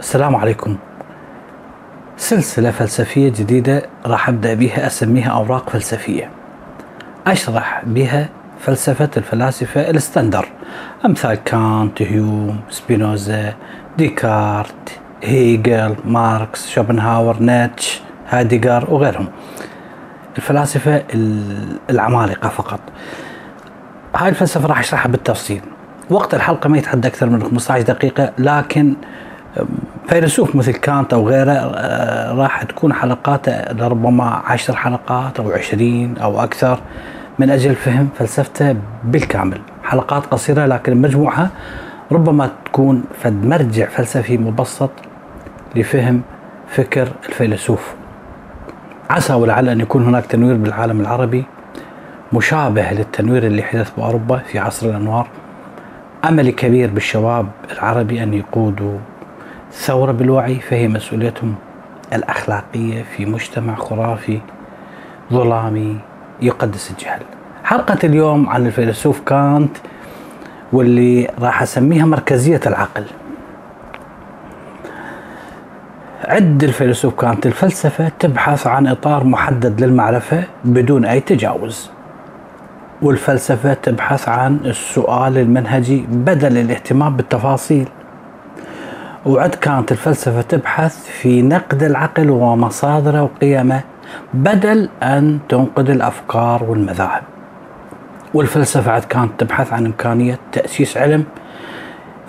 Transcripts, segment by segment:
السلام عليكم. سلسلة فلسفية جديدة راح أبدأ بها أسميها أوراق فلسفية. أشرح بها فلسفة الفلاسفة ال standard. أمثال كانط هيوم سبينوزا ديكارت هيجل ماركس شوبنهاور نيتشه هايديغر وغيرهم. الفلاسفة العمالقة فقط. هاي الفلسفة راح أشرحها بالتفصيل. وقت الحلقة ما يتعدى أكثر من 15 دقيقة لكن فيلسوف مثل كانت أو غيره آه، راح تكون حلقاته لربما عشر حلقات أو عشرين أو أكثر من أجل فهم فلسفته بالكامل. حلقات قصيرة لكن مجموعها ربما تكون فد مرجع فلسفي مبسط لفهم فكر الفيلسوف. عسى ولعل أن يكون هناك تنوير بالعالم العربي مشابه للتنوير اللي حدث بأوروبا في عصر الأنوار. امل كبير بالشباب العربي أن يقودوا ثورة بالوعي فهي مسؤوليتهم الأخلاقية في مجتمع خرافي ظلامي يقدس الجهل. حلقة اليوم عن الفيلسوف كانت واللي راح أسميها مركزية العقل. عد الفيلسوف كانت الفلسفة تبحث عن إطار محدد للمعرفة بدون أي تجاوز. والفلسفة تبحث عن السؤال المنهجي بدل الاهتمام بالتفاصيل. وعد كانت الفلسفة تبحث في نقد العقل ومصادره وقيمه بدل أن تنقد الأفكار والمذاهب. والفلسفة عد كانت تبحث عن إمكانية تأسيس علم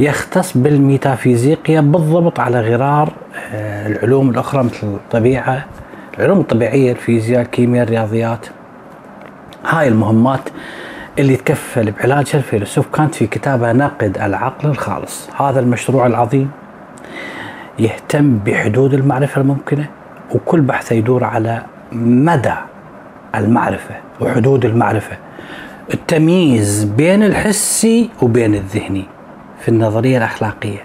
يختص بالميتافيزيقيا بالضبط على غرار آه، العلوم الأخرى مثل الطبيعة العلوم الطبيعية الفيزياء الكيمياء الرياضيات. هاي المهمات اللي تكفل بعلاجها الفيلسوف كانت في كتابه نقد العقل الخالص. هذا المشروع العظيم يهتم بحدود المعرفة الممكنة وكل بحثه يدور على مدى المعرفة وحدود المعرفة. التمييز بين الحسي وبين الذهني في النظرية الأخلاقية.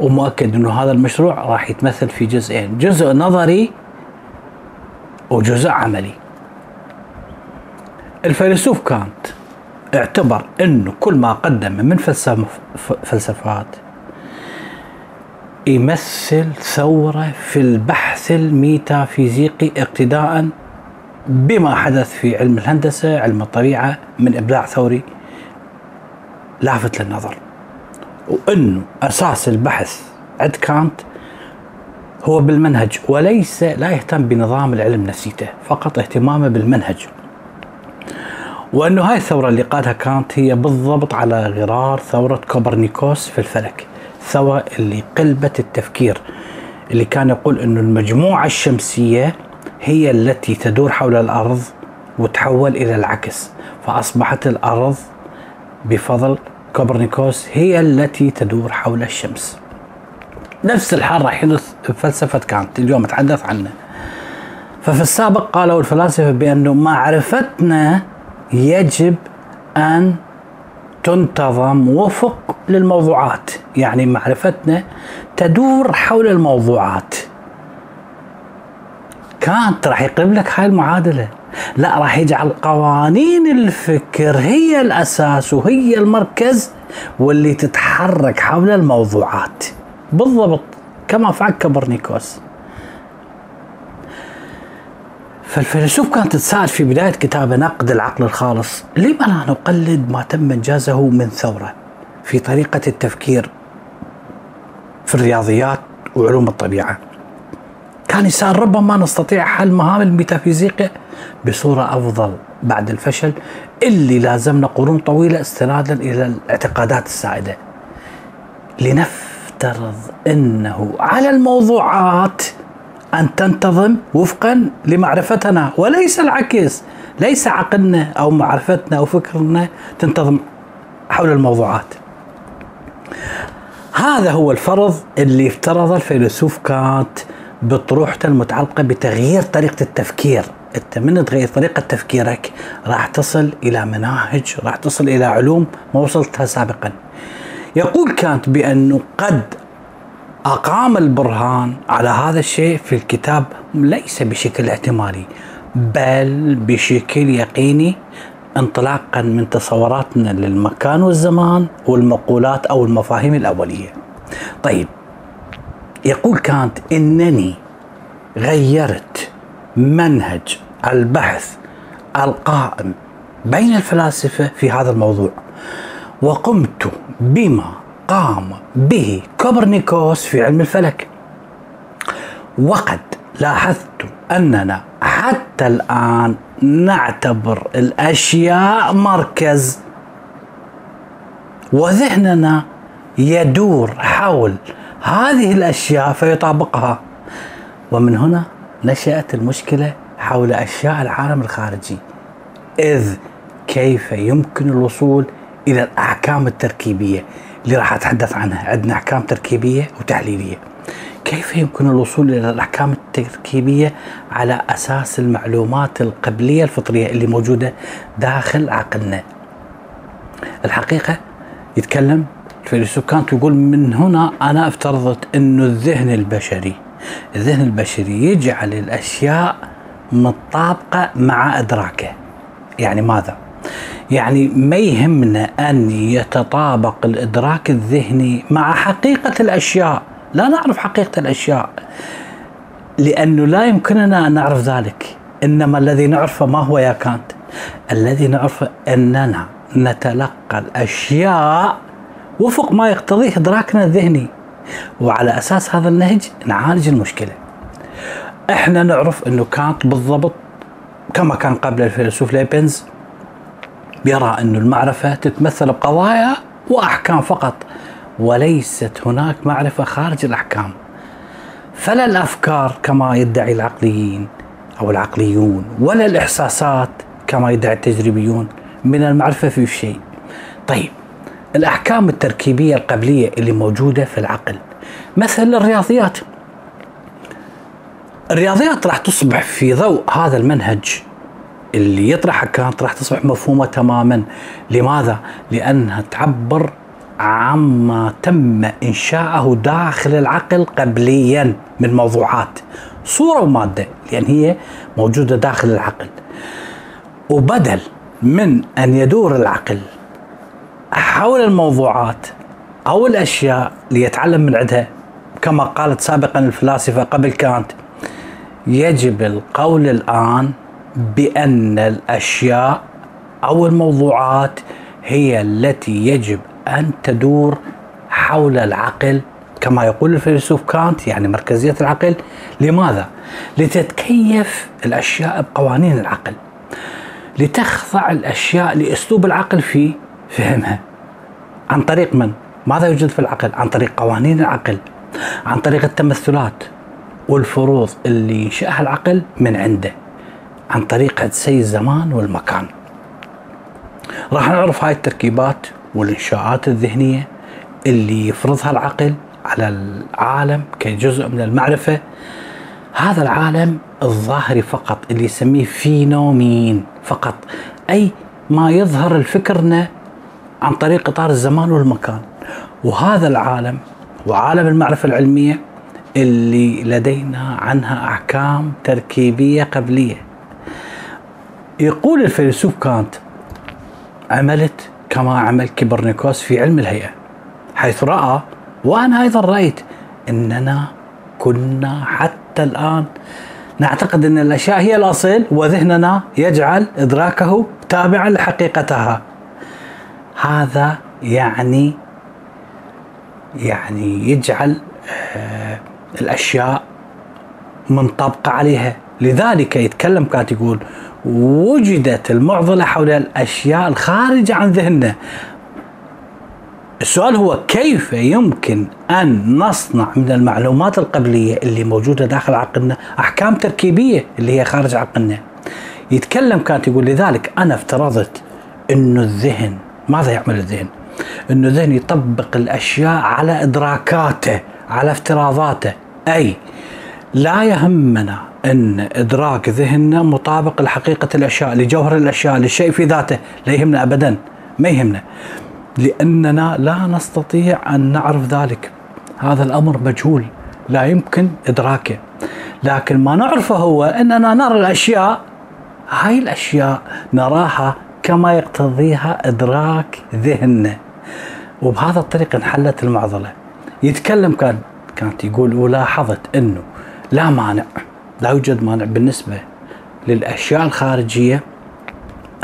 ومؤكد أنه هذا المشروع راح يتمثل في جزئين جزء نظري وجزء عملي. الفيلسوف كانت اعتبر أنه كل ما قدم من فلسفات يمثل ثورة في البحث الميتافيزيقي اقتداء بما حدث في علم الهندسة علم الطبيعة من إبداع ثوري لافت للنظر. وأنه أساس البحث عند كانت هو بالمنهج وليس لا يهتم بنظام العلم نفسيته فقط اهتمامه بالمنهج. وأنه هاي الثورة اللي قادها كانت هي بالضبط على غرار ثورة كوبرنيكوس في الفلك. الثورة اللي قلبت التفكير اللي كان يقول أن المجموعة الشمسية هي التي تدور حول الأرض وتحول إلى العكس. فأصبحت الأرض بفضل كوبرنيكوس هي التي تدور حول الشمس. نفس الحال راح يحدث فلسفة كانت اليوم أتحدث عنه. ففي السابق قالوا الفلاسفة بأنه معرفتنا يجب أن تنتظم وفق للموضوعات. يعني معرفتنا تدور حول الموضوعات. كانت راح يقرب لك هاي المعادلة. لا راح يجعل قوانين الفكر هي الأساس وهي المركز واللي تتحرك حول الموضوعات. بالضبط. كما فعل كبرنيكوس فالفيلسوف كانت تتساءل في بداية كتابه نقد العقل الخالص لما لا نقلد ما تم إنجازه من ثورة في طريقة التفكير في الرياضيات وعلوم الطبيعة؟ كان يسأل ربما نستطيع حل مهام الميتافيزيقيا بصورة أفضل بعد الفشل اللي لازمنا قرون طويلة استنادا إلى الاعتقادات السائدة. لنفترض أنه على الموضوعات أن تنتظم وفقا لمعرفتنا وليس العكس. ليس عقلنا أو معرفتنا أو فكرنا تنتظم حول الموضوعات. هذا هو الفرض اللي افترض الفيلسوف كانت بطروحته المتعلقة بتغيير طريقة التفكير. أنت من تغير طريقة تفكيرك؟ راح تصل إلى مناهج راح تصل إلى علوم ما وصلتها سابقا. يقول كانت بانه قد أقام البرهان على هذا الشيء في الكتاب ليس بشكل احتمالي بل بشكل يقيني انطلاقا من تصوراتنا للمكان والزمان والمقولات أو المفاهيم الأولية. طيب يقول كانت إنني غيرت منهج البحث القائم بين الفلاسفة في هذا الموضوع وقمت بما قام به كوبرنيكوس في علم الفلك. وقد لاحظت أننا حتى الآن نعتبر الأشياء مركز. وذهننا يدور حول هذه الأشياء فيطابقها. ومن هنا نشأت المشكلة حول أشياء العالم الخارجي إذ كيف يمكن الوصول إلى الأحكام التركيبية؟ اللي راح أتحدث عنها. عندنا أحكام تركيبية وتحليلية. كيف يمكن الوصول إلى الأحكام التركيبية على أساس المعلومات القبلية الفطرية اللي موجودة داخل عقلنا؟ الحقيقة يتكلم الفيلسوف كانت يقول من هنا أنا افترضت إنه الذهن البشري الذهن البشري يجعل الأشياء متطابقة مع إدراكه. يعني ماذا؟ يعني ما يهمنا أن يتطابق الإدراك الذهني مع حقيقة الأشياء، لا نعرف حقيقة الأشياء لأنه لا يمكننا أن نعرف ذلك، إنما الذي نعرفه ما هو يا كانت؟ الذي نعرفه أننا نتلقى الأشياء وفق ما يقتضيه إدراكنا الذهني وعلى أساس هذا النهج نعالج المشكلة. إحنا نعرف إنه كانت بالضبط كما كان قبل الفيلسوف ليبنز يرى أن المعرفة تتمثل بقضايا وأحكام فقط وليست هناك معرفة خارج الأحكام. فلا الأفكار كما يدعي العقليين أو العقليون ولا الإحساسات كما يدعي التجريبيون من المعرفة في شيء. طيب الأحكام التركيبية القبلية اللي موجودة في العقل مثل الرياضيات. الرياضيات راح تصبح في ضوء هذا المنهج. اللي يطرحها كانت راح تصبح مفهومة تماما. لماذا؟ لأنها تعبر عما تم إنشاءه داخل العقل قبليا من موضوعات. صورة ومادة لأن هي موجودة داخل العقل. وبدل من أن يدور العقل حول الموضوعات أو الأشياء ليتعلم من عندها كما قالت سابقا الفلاسفة قبل كانت يجب القول الآن بأن الأشياء أو الموضوعات هي التي يجب أن تدور حول العقل كما يقول الفيلسوف كانت يعني مركزية العقل لماذا؟ لتتكيف الأشياء بقوانين العقل لتخضع الأشياء لأسلوب العقل في فهمها عن طريق من؟ ماذا يوجد في العقل؟ عن طريق قوانين العقل عن طريق التمثلات والفروض اللي ينشأها العقل من عنده عن طريق عدسي الزمان والمكان. راح نعرف هاي التركيبات والإنشاءات الذهنية اللي يفرضها العقل على العالم كجزء من المعرفة. هذا العالم الظاهري فقط اللي يسميه فينومين فقط. أي ما يظهر لفكرنا عن طريق إطار الزمان والمكان. وهذا العالم وعالم المعرفة العلمية اللي لدينا عنها أحكام تركيبية قبلية. يقول الفيلسوف كانت عملت كما عمل كبرنيكوس في علم الهيئة حيث رأى وأنا أيضا رأيت أننا كنا حتى الآن نعتقد أن الأشياء هي الأصل وذهننا يجعل إدراكه تابعا لحقيقتها. هذا يعني يعني يجعل آه الأشياء منطبقة عليها. لذلك يتكلم كانت يقول وجدت المعضلة حول الأشياء الخارجة عن ذهننا. السؤال هو كيف يمكن أن نصنع من المعلومات القبلية اللي موجودة داخل عقلنا أحكام تركيبية اللي هي خارج عقلنا؟ يتكلم كانت يقول لذلك أنا افترضت أنه الذهن ماذا يعمل الذهن؟ أنه الذهن يطبق الأشياء على إدراكاته على افتراضاته. أي لا يهمنا إن إدراك ذهننا مطابق لحقيقة الأشياء لجوهر الأشياء للشيء في ذاته لا يهمنا ابدا ما يهمنا. لأننا لا نستطيع أن نعرف ذلك. هذا الأمر مجهول لا يمكن إدراكه. لكن ما نعرفه هو إننا نرى الأشياء هاي الأشياء نراها كما يقتضيها إدراك ذهننا. وبهذا الطريق انحلت المعضلة. يتكلم كان كانت يقول ولاحظت إنه لا مانع لا يوجد مانع بالنسبة للأشياء الخارجية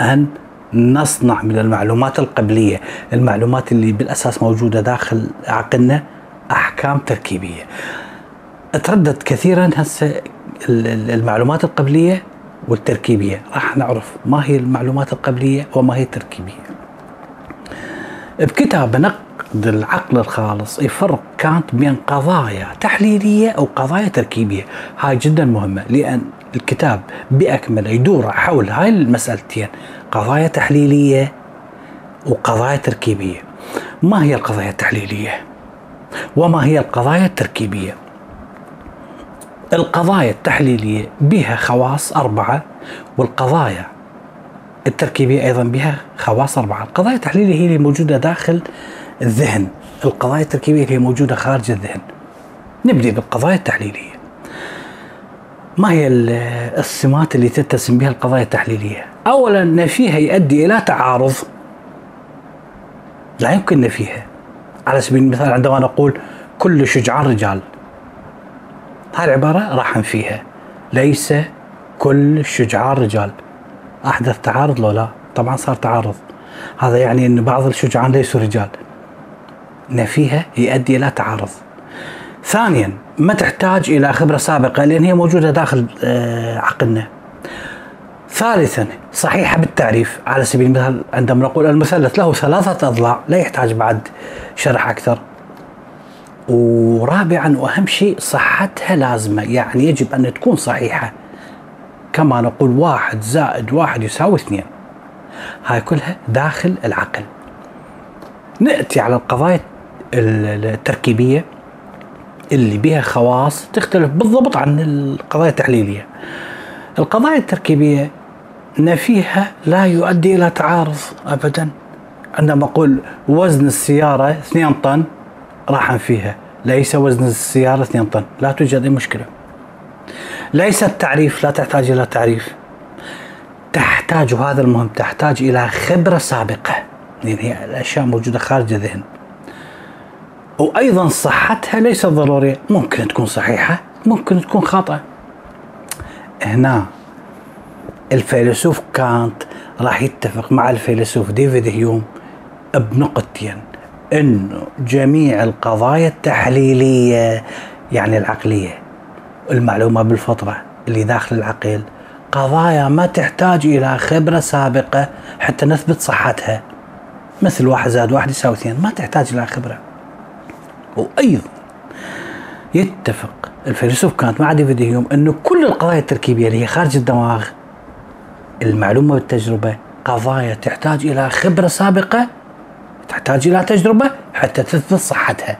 أن نصنع من المعلومات القبلية المعلومات اللي بالأساس موجودة داخل عقلنا أحكام تركيبية. تردد كثيرا هسه المعلومات القبلية والتركيبية. راح نعرف ما هي المعلومات القبلية وما هي التركيبية. بكتاب نقد العقل الخالص. يفرق كانت بين قضايا تحليلية أو قضايا تركيبية. هاي جدا مهمة لأن الكتاب باكمله يدور حول هاي المسألتين قضايا تحليلية وقضايا تركيبية. ما هي القضايا التحليلية؟ وما هي القضايا التركيبية؟ القضايا التحليلية بها خواص أربعة والقضايا التركيبية أيضا بها خواص أربعة. القضايا التحليلية هي اللي موجودة داخل الذهن. القضايا التركيبية اللي موجودة خارج الذهن. نبدأ بالقضايا التحليلية. ما هي السمات اللي تتسم بها القضايا التحليلية؟ اولا نفيها يؤدي إلى تعارض. لا يمكن نفيها. على سبيل المثال عندما نقول كل شجعان رجال. هاي العبارة راح نفيها. ليس كل الشجعان رجال. أحدث تعارض لو لا؟ طبعا صار تعارض. هذا يعني أن بعض الشجعان ليسوا رجال. نفيها يؤدي إلى تعارض. ثانيا ما تحتاج إلى خبرة سابقة لأن هي موجودة داخل آه، عقلنا. ثالثا صحيحة بالتعريف. على سبيل المثال عندما نقول المثلث له ثلاثة أضلاع لا يحتاج بعد شرح أكثر. ورابعا وأهم شيء صحتها لازمة. يعني يجب أن تكون صحيحة. كما نقول واحد زائد واحد يساوي اثنين. هاي كلها داخل العقل. نأتي على القضايا التركيبية اللي بها خواص تختلف بالضبط عن القضايا التحليلية. القضايا التركيبية نفيها لا يؤدي إلى تعارض ابدا. عندما أقول وزن السيارة 2 طن راح فيها. ليس وزن السيارة 2 طن. لا توجد أي مشكلة. ليس التعريف لا تحتاج إلى تعريف. تحتاج هذا المهم تحتاج إلى خبرة سابقة. لأن هي الأشياء موجودة خارج الذهن. وأيضا صحتها ليست ضرورية. ممكن تكون صحيحة ممكن تكون خاطئة. هنا الفيلسوف كانت راح يتفق مع الفيلسوف ديفيد هيوم بنقطتين إنه جميع القضايا التحليلية يعني العقلية المعلومة بالفطرة اللي داخل العقل قضايا ما تحتاج إلى خبرة سابقة حتى نثبت صحتها. مثل واحد زائد واحد يساوي اثنين ما تحتاج إلى خبرة. وأيضا يتفق. الفيلسوف كانت مع ديفيد هيوم انه كل القضايا التركيبية اللي هي خارج الدماغ المعلومة بالتجربه قضايا تحتاج إلى خبرة سابقة تحتاج إلى تجربة حتى تثبت صحتها.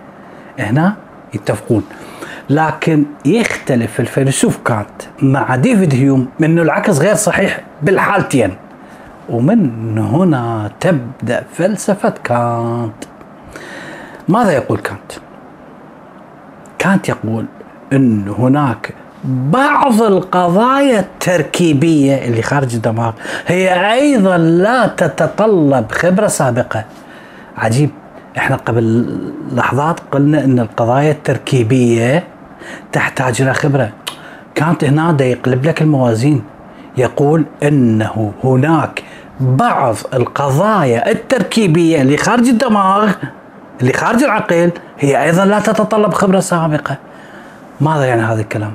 هنا يتفقون. لكن يختلف الفيلسوف كانت مع ديفيد هيوم أنه العكس غير صحيح بالحالتين. ومن هنا تبدأ فلسفة كانت. ماذا يقول كانت؟ كانت يقول إن هناك بعض القضايا التركيبية اللي خارج الدماغ هي أيضا لا تتطلب خبرة سابقة. عجيب. إحنا قبل لحظات قلنا إن القضايا التركيبية تحتاج إلى خبرة. كانت هنا دا يقلب لك الموازين. يقول إنه هناك بعض القضايا التركيبية اللي خارج الدماغ اللي خارج العقل هي أيضا لا تتطلب خبرة سابقة. ماذا يعني هذا الكلام؟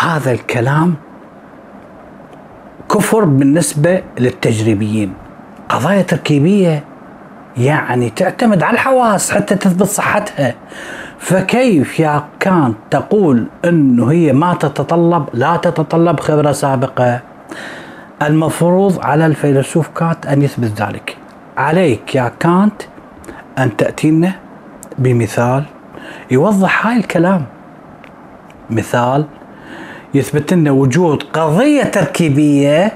هذا الكلام كفر بالنسبة للتجريبيين. قضايا تركيبية يعني تعتمد على الحواس حتى تثبت صحتها. فكيف يا كانت تقول إنه هي ما تتطلب لا تتطلب خبرة سابقة؟ المفروض على الفيلسوف كانت أن يثبت ذلك. عليك يا كانت أن تاتي لنا بمثال يوضح هاي الكلام. مثال يثبت لنا وجود قضية تركيبية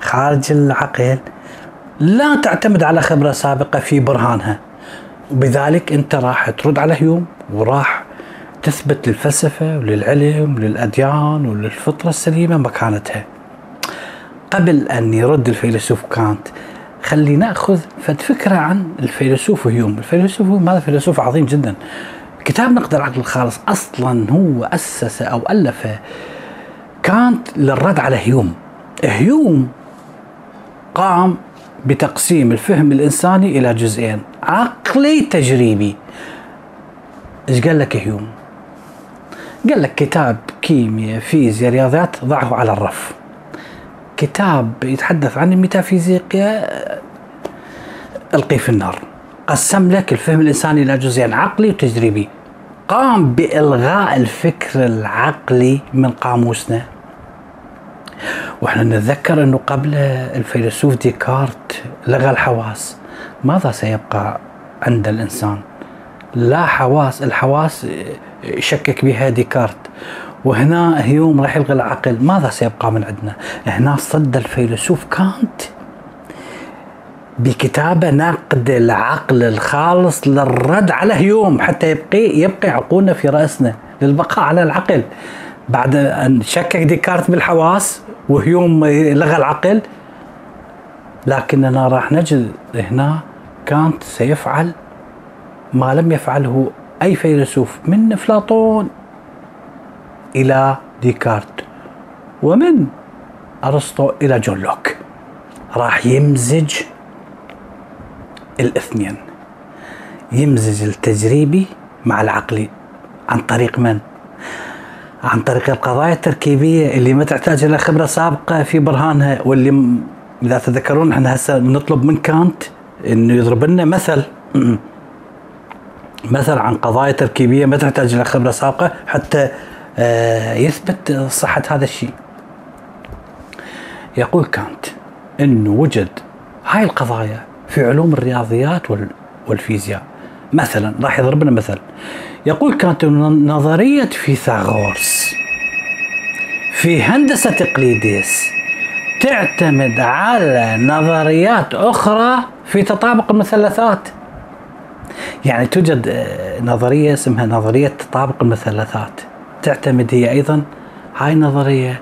خارج العقل لا تعتمد على خبرة سابقة في برهانها. وبذلك أنت راح ترد على هيوم وراح تثبت للفلسفة وللعلم وللأديان وللفطرة السليمة مكانتها. قبل أن يرد الفيلسوف كانت خلي ناخذ فد فكرة عن الفيلسوف هيوم. الفيلسوف هيوم هذا فيلسوف عظيم جدا. كتاب نقد العقل الخالص أصلا هو أسس أو ألف كانت للرد على هيوم. هيوم قام بتقسيم الفهم الإنساني إلى جزئين. عقلي تجريبي. إيش قال لك هيوم؟ قال لك كتاب كيمياء فيزياء رياضيات ضعه على الرف. كتاب يتحدث عن الميتافيزيقيا القيه في النار. قسم لك الفهم الإنساني إلى جزئين عقلي وتجريبي. قام بإلغاء الفكر العقلي من قاموسنا. وإحنا نتذكر إنه قبل الفيلسوف ديكارت لغى الحواس. ماذا سيبقى عند الإنسان؟ لا حواس الحواس شكك بها ديكارت. وهنا هيوم راح يلغي العقل. ماذا سيبقى من عندنا؟ هنا صد الفيلسوف كانت بكتابة نقد العقل الخالص للرد على هيوم حتى يبقي يبقي عقولنا في رأسنا للبقاء على العقل. بعد أن شكك ديكارت بالحواس وهيوم لغى العقل لكننا راح نجد هنا كانت سيفعل ما لم يفعله أي فيلسوف من أفلاطون إلى ديكارت ومن أرسطو إلى جون لوك. راح يمزج الاثنين يمزج التجريبي مع العقلي عن طريق من؟ عن طريق القضايا التركيبية اللي ما تحتاج إلى خبرة سابقة في برهانها واللي إذا تذكرون إحنا هسه نطلب من كانت إنه يضرب لنا مثل مثل عن قضايا تركيبية ما تحتاج إلى خبرة سابقة حتى آه، يثبت صحة هذا الشيء. يقول كانت إنه وجد هاي القضايا في علوم الرياضيات والفيزياء. مثلا راح يضرب لنا مثل. يقول كانت نظرية فيثاغورس في هندسة إقليدس تعتمد على نظريات أخرى في تطابق المثلثات. يعني توجد آه، نظرية اسمها نظرية تطابق المثلثات. تعتمد هي أيضا هاي النظرية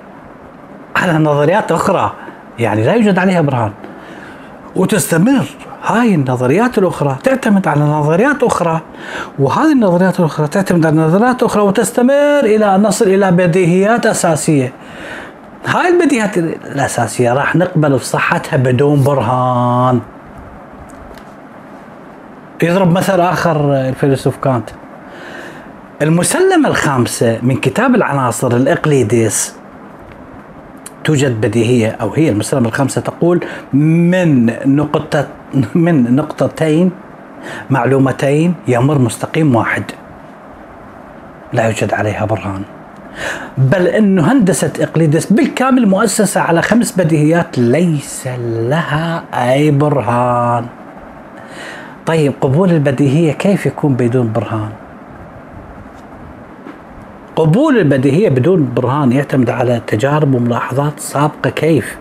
على نظريات أخرى. يعني لا يوجد عليها برهان. وتستمر. هاي النظريات الأخرى تعتمد على نظريات أخرى وهذه النظريات الأخرى تعتمد على نظريات أخرى وتستمر إلى أن نصل إلى بديهيات أساسية. هاي البديهيات الأساسية راح نقبل بصحتها بدون برهان. يضرب مثل آخر الفيلسوف كانت. المسلمة الخامسة من كتاب العناصر الإقليدس توجد بديهية أو هي المسلمة الخامسة تقول من نقطة من نقطتين معلومتين يمر مستقيم واحد. لا يوجد عليها برهان. بل أنه هندسة إقليدس بالكامل مؤسسة على خمس بديهيات ليس لها أي برهان. طيب قبول البديهية كيف يكون بدون برهان؟ قبول البديهية بدون برهان يعتمد على تجارب وملاحظات سابقة. كيف؟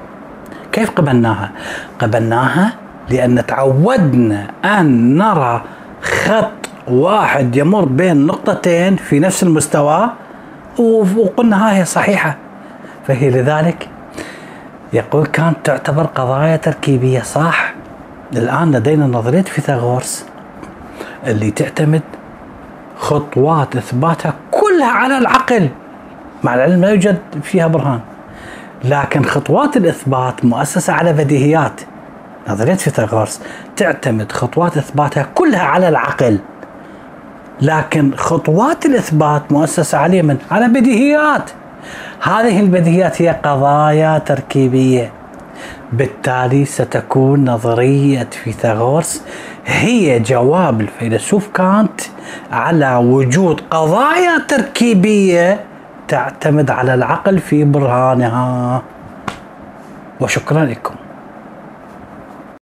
كيف قبلناها؟ قبلناها لأن تعودنا أن نرى خط واحد يمر بين نقطتين في نفس المستوى وقلنا هاي صحيحة. فهي لذلك يقول كانت تعتبر قضايا تركيبية صح؟ الآن لدينا نظرية فيثاغورس اللي تعتمد خطوات إثباتها كلها على العقل. مع العلم لا يوجد فيها برهان. لكن خطوات الإثبات مؤسسة على بديهيات. نظرية فيثاغورس تعتمد خطوات إثباتها كلها على العقل. لكن خطوات الإثبات مؤسسة على من؟ على بديهيات. هذه البديهيات هي قضايا تركيبية. بالتالي ستكون نظرية فيثاغورس هي جواب الفيلسوف كانت على وجود قضايا تركيبية تعتمد على العقل في برهانها. وشكرا لكم.